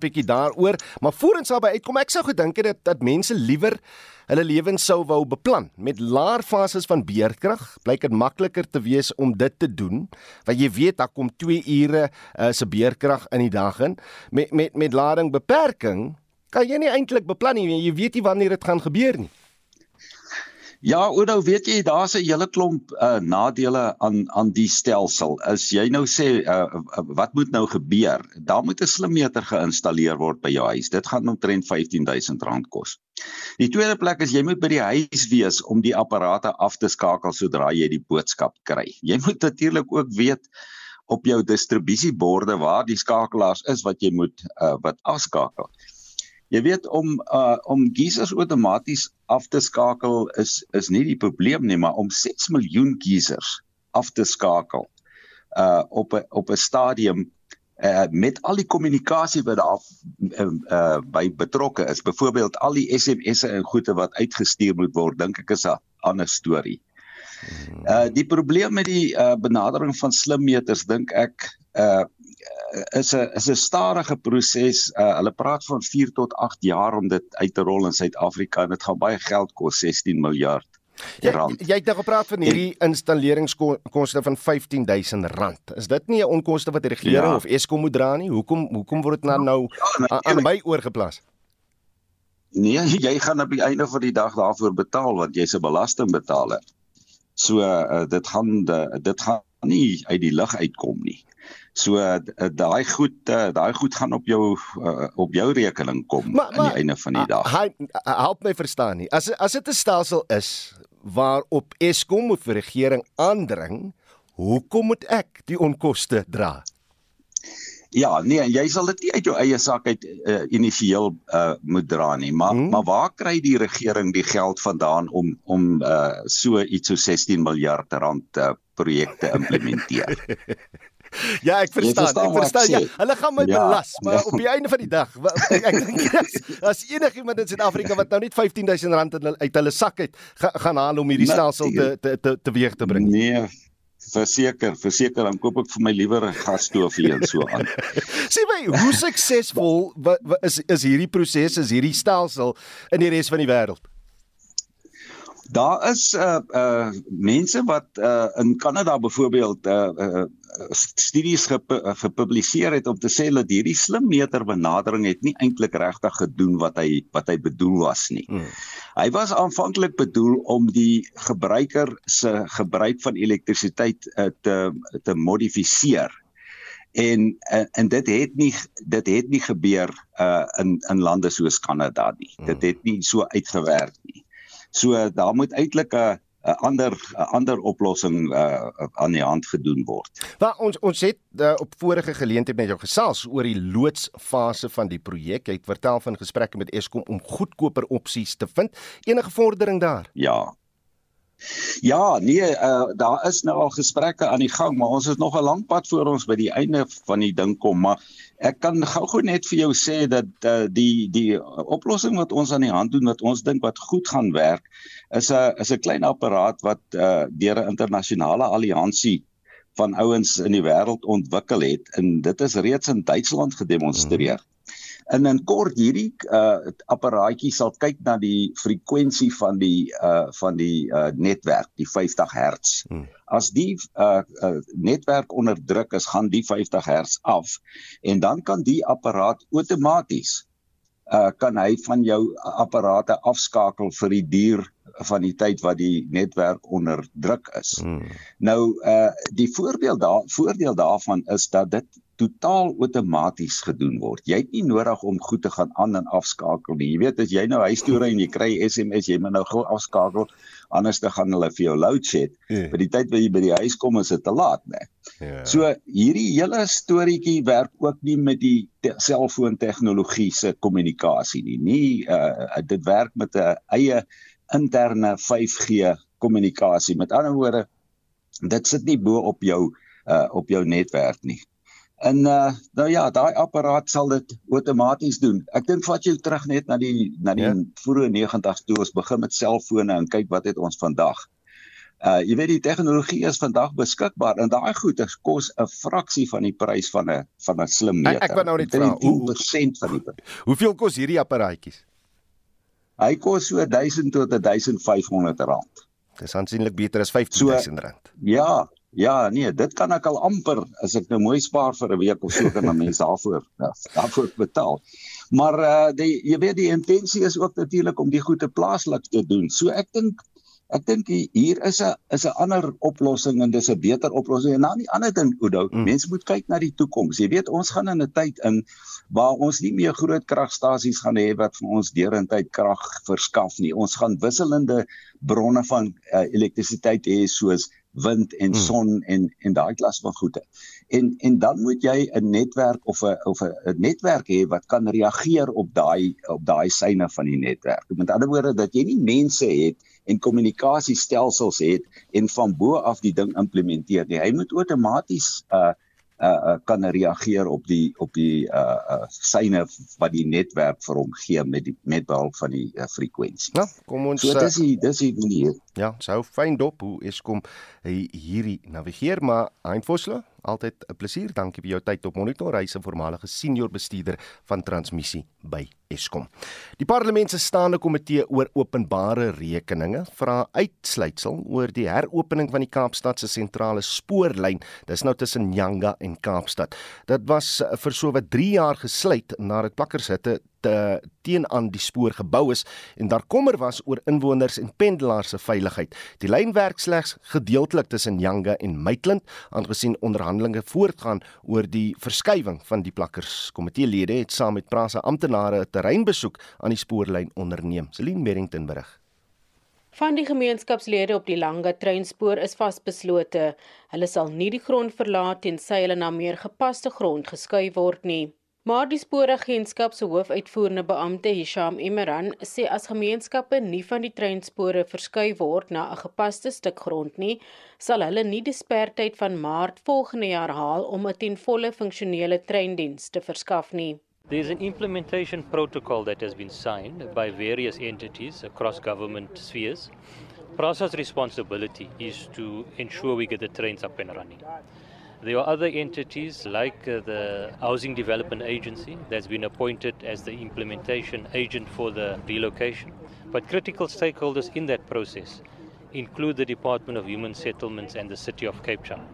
bietjie daaroor, maar voorens daarby uitkom ek sou gedink het dat, dat mense liewer hulle lewens sou wou beplan met laer fases van beerdkrag. Blyk dit makliker te wees om dit te doen, want jy weet daar kom 2 ure uh, se beerdkrag in die dag in. Met met met lading beperking kan jy nie eintlik beplan nie, jy weet nie wanneer dit gaan gebeur nie. Ja, Oudo, weet jy, daar's 'n hele klomp uh, nadele aan aan die stelsel. As jy nou sê uh, wat moet nou gebeur? Daar moet 'n slimmeter geïnstalleer word by jou huis. Dit gaan omtrent R15000 kos. Die tweede plek is jy moet by die huis wees om die apparate af te skakel sodra jy die boodskap kry. Jy moet natuurlik ook weet op jou distribusieborde waar die skakelaars is wat jy moet uh, wat afskakel. Jy weet om uh om geisers outomaties af te skakel is is nie die probleem nie, maar om 6 miljoen geisers af te skakel uh op 'n op 'n stadium uh met al die kommunikasie wat daar uh, uh by betrokke is. Byvoorbeeld al die SMS'e en goede wat uitgestuur moet word, dink ek is 'n ander storie. Uh die probleem met die uh benadering van slimmeters dink ek uh is 'n is 'n stadige proses. Uh, hulle praat van 4 tot 8 jaar om dit uit te rol in Suid-Afrika en dit gaan baie geld kos, 16 miljard. Jy jy het nou gepraat van hierdie installeringskoste van R15000. Is dit nie 'n onkoste wat die regering ja. of Eskom moet dra nie? Hoekom hoekom word dit nou nou ja, aan my oorgeplas? Nee, jy gaan op die einde van die dag daarvoor betaal want jy's 'n belastingbetaler. So uh, dit gaan de, dit gaan nie uit die lug uitkom nie. So uh, daai goed uh, daai goed gaan op jou op jou rekening kom maar, aan die einde van die dag. Hy help my verstaan nie. As as dit 'n stelsel is waarop Eskom of die regering aandring, hoekom moet ek die onkoste dra? Ja, nee, jy sal dit nie uit jou eie sak uit uh, initieel uh, moet dra nie, maar hmm. maar waar kry die regering die geld vandaan om om uh, so iets so 16 miljard rand uh, projekte implementeer? Ja, ek verstaan. verstaan ek verstaan. Ja, hulle gaan my ja, belas, maar ja. op die einde van die dag, ek, ek dink as, as enigiemand in Suid-Afrika wat nou net R15000 uit hulle sak het, gaan haal om hierdie stelsel te te te teweeg te bring. Nee. Verseker, verseker dan koop ek vir my liewer 'n gasstoofie en so aan. Sê my, hoe suksesvol is is hierdie proses, is hierdie stelsel in die res van die wêreld? Daar is uh uh mense wat uh in Kanada byvoorbeeld uh, uh studies gep gepubliseer het om te sê dat hierdie slim meter benadering het nie eintlik regtig gedoen wat hy wat hy bedoel was nie. Hmm. Hy was aanvanklik bedoel om die gebruiker se gebruik van elektrisiteit uh, te te modifiseer. En, en en dit het nie dit het nie gebeur uh in in lande soos Kanada nie. Hmm. Dit het nie so uitgewerk nie. So daar moet eintlik 'n 'n ander 'n ander oplossing uh, aan die hand gedoen word. Maar ons ons het uh, op vorige geleenthede met jou gesels oor die loodsfase van die projek. Jy het vertel van gesprekke met Eskom om goedkoper opsies te vind. Enige vordering daar? Ja. Ja, nee, uh, daar is nou al gesprekke aan die gang, maar ons het nog 'n lang pad voor ons by die einde van die ding kom, maar ek kan gou-gou net vir jou sê dat uh, die die oplossing wat ons aan die hand doen wat ons dink wat goed gaan werk, is 'n is 'n klein apparaat wat uh, deur 'n internasionale alliansie van ouens in die wêreld ontwikkel het en dit is reeds in Duitsland gedemonstreer. Mm. En in kort hierdie uh apparaatjie sal kyk na die frekwensie van die uh van die uh netwerk, die 50 Hz. Hmm. As die uh, uh netwerk onder druk is, gaan die 50 Hz af en dan kan die apparaat outomaties uh kan hy van jou apparate afskakel vir die duur van die tyd wat die netwerk onder druk is. Hmm. Nou uh die voorbeeld daar voordeel daarvan is dat dit totaal outomaties gedoen word. Jy het nie nodig om goed te gaan aan en afskakel nie. Jy weet as jy nou huis toe ry en jy kry SMS, jy moet nou gou afskakel anders dan gaan hulle vir jou load shed. Yeah. Ja. By die tyd wat jy by die huis kom is dit te laat, né? Yeah. Ja. So hierdie hele storieetjie werk ook nie met die selfoon tegnologie se kommunikasie nie. Nie uh dit werk met 'n eie interne 5G kommunikasie. Met ander woorde, dit sit nie bo op jou uh op jou netwerk nie. En uh nou ja, daai apparaat sal dit outomaties doen. Ek dink vat jou terug net na die na die ja. vroeë 90's toe ons begin met selfone en kyk wat het ons vandag. Uh jy weet die tegnologie is vandag beskikbaar en daai goede kos 'n fraksie van die prys van 'n van 'n slim meter. Ek, ek wou nou net vra, hoe persent van die Hoeveel kos hierdie apparaatjies? Hy kos so 1000 tot 1500 rand. Dis aansienlik beter as 15000 rand. So, ja, Ja, nee, dit kan ek al amper as ek nou mooi spaar vir 'n week of so kan mense daarvoor ja, daarvoor betaal. Maar uh die jy weet die intensie is ook natuurlik om die goede plaaslik te doen. So ek dink ek dink hier is 'n is 'n ander oplossing en dis 'n beter oplossing. En dan die ander ding, Oudo, mm. mense moet kyk na die toekoms. Jy weet ons gaan in 'n tyd in waar ons nie meer groot kragstasies gaan hê wat vir ons deurentyd krag verskaf nie. Ons gaan wisselende bronne van uh, elektrisiteit hê soos wind en hmm. son hmm. en en daai klas van goede. En en dan moet jy 'n netwerk of 'n of 'n netwerk hê wat kan reageer op daai op daai syne van die netwerk. Met ander woorde dat jy nie mense het en kommunikasiestelsels het en van bo af die ding implementeer nie. Hy moet outomaties uh uh, uh kan reageer op die op die uh, uh syne wat die netwerk vir hom gee met die met behulp van die uh, frekwensie. Ja, kom ons so dis die dis die manier. Ja, sou fyn dop hoe Eskom hierdie navigeer maar Einfoslo Altyd 'n plesier. Dankie vir jou tyd op Monitor. Hy's 'n voormalige senior bestuurder van transmissie by Eskom. Die parlement se staande komitee oor openbare rekeninge vra uitsluitsel oor die heropening van die Kaapstad se sentrale spoorlyn. Dis nou tussen Nyanga en Kaapstad. Dit was vir sowat 3 jaar gesluit nadat plakkershitte te, teen aan die spoor gebou is en daar kommer was oor inwoners en pendelaars se veiligheid. Die lyn werk slegs gedeeltelik tussen Yanga en Maitland, aangesien onderhandelinge voortgaan oor die verskywing van die plakkers. Komiteelede het saam met Prasa amptenare 'n terreinbesoek aan die spoorlyn onderneem. Celine Merrington berig. Van die gemeenskapslede op die Langa treinspoor is vasbeslote. Hulle sal nie die grond verlaat tensy hulle na meer gepaste grond geskuif word nie. Maar die spooragentskap se hoofuitvoerende beampte Hisham Imran sê as gemeenskappe nie van die treinspore verskuif word na 'n gepaste stuk grond nie, sal hulle nie die spertyd van Maart volgende jaar haal om 'n ten volle funksionele treindiens te verskaf nie. There is an implementation protocol that has been signed by various entities across government spheres. Process responsibility is to ensure we get the trains up and running. There are other entities like uh, the Housing Development Agency that's been appointed as the implementation agent for the relocation. But critical stakeholders in that process include the Department of Human Settlements and the City of Cape Town.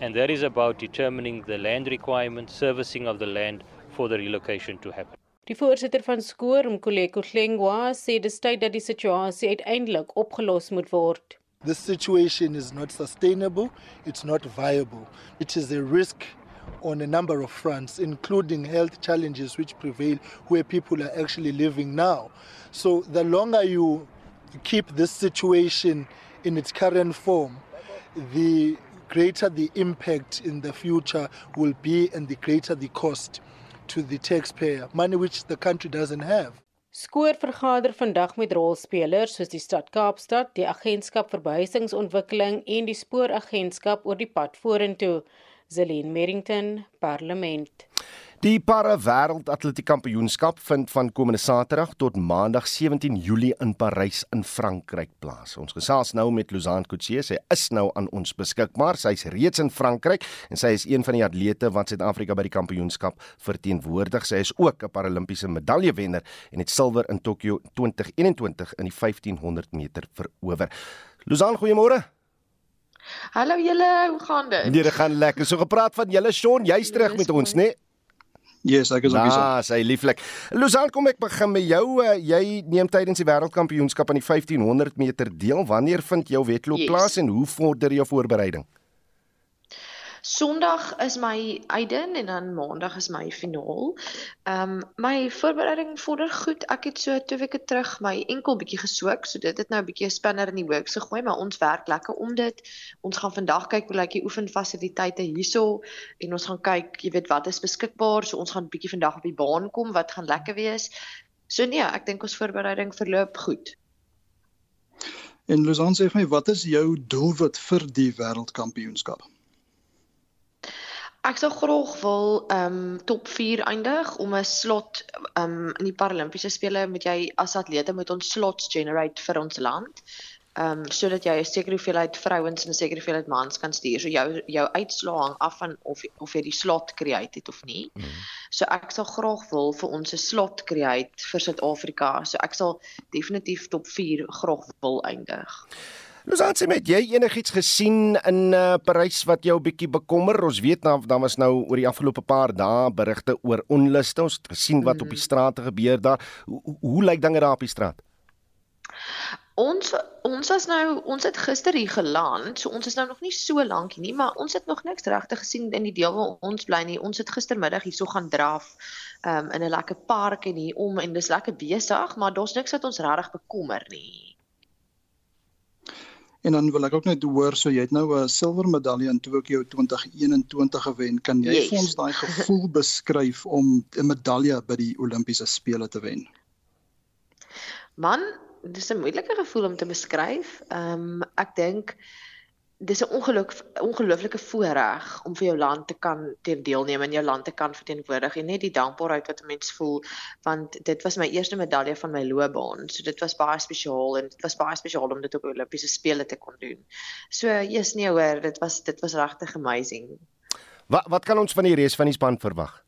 And that is about determining the land requirements, servicing of the land for the relocation to happen. Die voorsitter van Skoor, Mkoleko Hlengwa, sê dis tyd dat die situasie uiteindelik opgelos moet word. This situation is not sustainable, it's not viable. It is a risk on a number of fronts, including health challenges which prevail where people are actually living now. So, the longer you keep this situation in its current form, the greater the impact in the future will be and the greater the cost to the taxpayer, money which the country doesn't have. Skoor vergader vandag met rolspelers soos die stad Kaapstad, die Agentskap vir Behuisingsontwikkeling en die Spooragentskap oor die pad vorentoe. Zelin Merrington, Parlement. Die para wêreld atletiek kampioenskap vind van komende Saterdag tot Maandag 17 Julie in Parys in Frankryk plaas. Ons gesels nou met Lausanne Kutse, sy is nou aan ons beskikbaar. Sy's reeds in Frankryk en sy is een van die atlete wat Suid-Afrika by die kampioenskap verteenwoordig. Sy is ook 'n Paralimpiese medaljewenner en het silwer in Tokio 2021 in die 1500 meter verower. Lausanne, goeiemôre. Hallo julle, hoe gaan dit? Nee, dit gaan lekker. So gepraat van julle Shaun, jy's terug met ons, né? Nee? Yes, ek is ook hier. Ah, sy lieflik. Luzan, kom ek begin met jou. Uh, jy neem tydens die wêreldkampioenskap aan die 1500 meter deel. Wanneer vind jou wedloop yes. plaas en hoe vorder jou voorbereiding? Sondag is my eiden en dan maandag is my finaal. Ehm um, my voorbereiding vorder goed. Ek het so 2 weke terug my enkel bietjie gesoek, so dit het nou 'n bietjie spanner in die works gegooi, maar ons werk lekker om dit. Ons gaan vandag kyk hoe lyk die oefenfasiliteite hierso en ons gaan kyk, jy weet, wat is beskikbaar. So ons gaan bietjie vandag op die baan kom wat gaan lekker wees. So nee, ek dink ons voorbereiding verloop goed. En Lausanne sê vir my, wat is jou doelwit vir die wêreldkampioenskap? Ek sou graag wil ehm um, top 4 eindig om 'n slot ehm um, in die Paralimpiese spele moet jy as atlete moet ons slots generate vir ons land. Ehm um, sodat jy 'n sekere hoeveelheid vrouens en 'n sekere hoeveelheid mans kan stuur. So jou jou uitslae hang af van of of jy die slot create het of nie. Mm. So ek sal graag wil vir ons 'n slot create vir Suid-Afrika. So ek sal definitief top 4 graag wil eindig. Lousanne, het jy enigiets gesien in uh, Parys wat jou bietjie bekommer? Ons weet nou dan was nou oor die afgelope paar dae berigte oor onluste. Ons het gesien wat op die mm. strate gebeur daar. Hoe, hoe, hoe lyk dinge daar op die straat? Ons ons is nou ons het gister hier geland, so ons is nou nog nie so lank hier nie, maar ons het nog niks regtig gesien in die deel waar ons bly nie. Ons het gistermiddag hierso gaan draf um, in 'n lekker park en hier om en dis lekker besig, maar daar's niks wat ons regtig bekommer nie. En dan wil ek ook net hoor so jy het nou 'n silwer medalje in Tokio 2021 gewen. Kan jy yes. vir ons daai gevoel beskryf om 'n medalje by die Olimpiese spele te wen? Man, dis 'n moeilike gevoel om te beskryf. Ehm um, ek dink dis 'n ongeluk ongelooflike voorreg om vir jou land te kan teen deelneem en jou land te kan verteenwoordig en net die dankbaarheid wat 'n mens voel want dit was my eerste medalje van my loopbaan. So dit was baie spesiaal en dit was baie spesiaal om dit op Olimpiese spele te kon doen. So jy's nie hoor, dit was dit was regtig amazing. Wat wat kan ons van die res van die span verwag?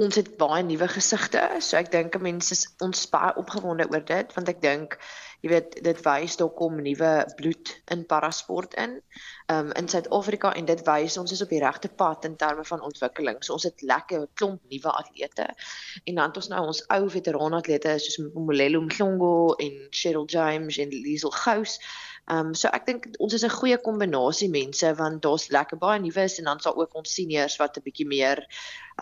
Ons het baie nuwe gesigte, so ek dink mense is ons baie opgewonde oor dit want ek dink jy weet dit wys daar kom nuwe bloed in parasport in um, in Suid-Afrika en dit wys ons is op die regte pad in terme van ontwikkeling. So ons het lekker klomp nuwe atlete en dan het ons nou ons ou veteraan atlete soos Molelo Mhlongo en Cheryl James en Liesel Gous. Ehm um, so ek dink ons is 'n goeie kombinasie mense want daar's lekker baie nuus en dan sal ook ons seniors wat 'n bietjie meer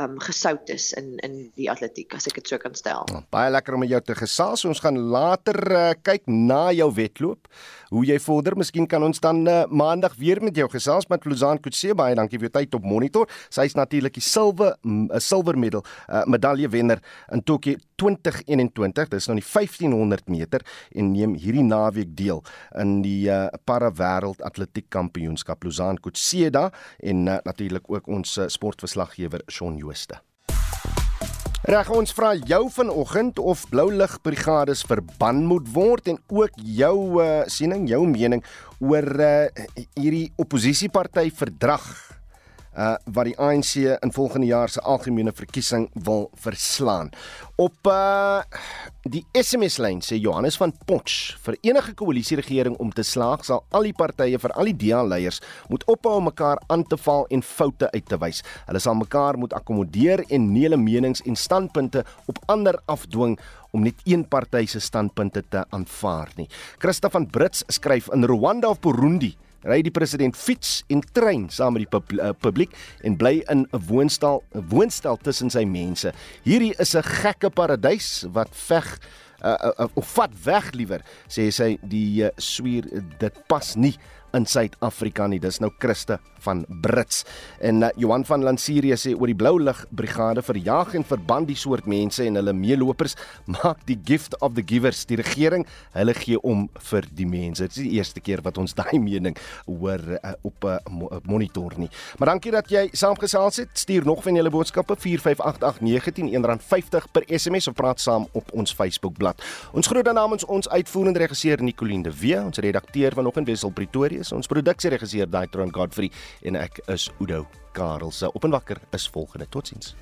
um gesout is in in die atletiek as ek dit so kan stel. Oh, baie lekker om met jou te gesels. Ons gaan later uh, kyk na jou wedloop. Hoe jy vorder, miskien kan ons dan uh, maandag weer met jou gesels met Luzan Kutse. Baie dankie vir jou tyd op monitor. Sy is natuurlik die silwer 'n uh, silwer medal uh, medalje wenner in Tokio 2021. Dis nou die 1500 meter en neem hierdie naweek deel in die uh, para wêreld atletiek kampioenskap Luzan Kutse da en uh, natuurlik ook ons uh, sportverslaggewer Shaun Jooste. Reg ons vra jou vanoggend of blou lig brigades verban moet word en ook jou uh, siening, jou mening oor uh, hierdie oppositieparty verdrag uh wat die ANC in volgende jaar se algemene verkiesing wil verslaan. Op uh die SMS lyn sê Johannes van Potch vir enige koalisieregering om te slaag sal al die partye vir al die DA leiers moet ophou om mekaar aan te val en foute uit te wys. Hulle sal mekaar moet akkommodeer en nie hulle menings en standpunte op ander afdwing om net een party se standpunte te aanvaar nie. Christa van Brits skryf in Rwanda of Burundi ry die president fiets en trein saam met die pub uh, publiek en bly in 'n woonstel 'n woonstel tussen sy mense. Hierdie is 'n gekke paradys wat veg uh, uh, uh, vat weg liewer sê sy die uh, swier dit pas nie in Suid-Afrika nie. Dis nou Christe van Brits. En uh, Johan van Lansierie sê oor die Blou Lig Brigade verjaag en verban die soort mense en hulle meelopers maak die gift of the givers die regering hulle gee om vir die mense. Dit is die eerste keer wat ons daai mening hoor uh, op 'n uh, monitor nie. Maar dankie dat jy saamgesels het. Stuur nog van julle boodskappe 4588919 R50 per SMS of praat saam op ons Facebookblad. Ons groet dan namens ons uitvoerende regisseur Nicoline de Wee, ons redakteur vanoggend Wessel Pretorius, ons produksieregisseur Daitron Godfrey en ek is Udo Karelse. Op en wakker is volgende. Totsiens.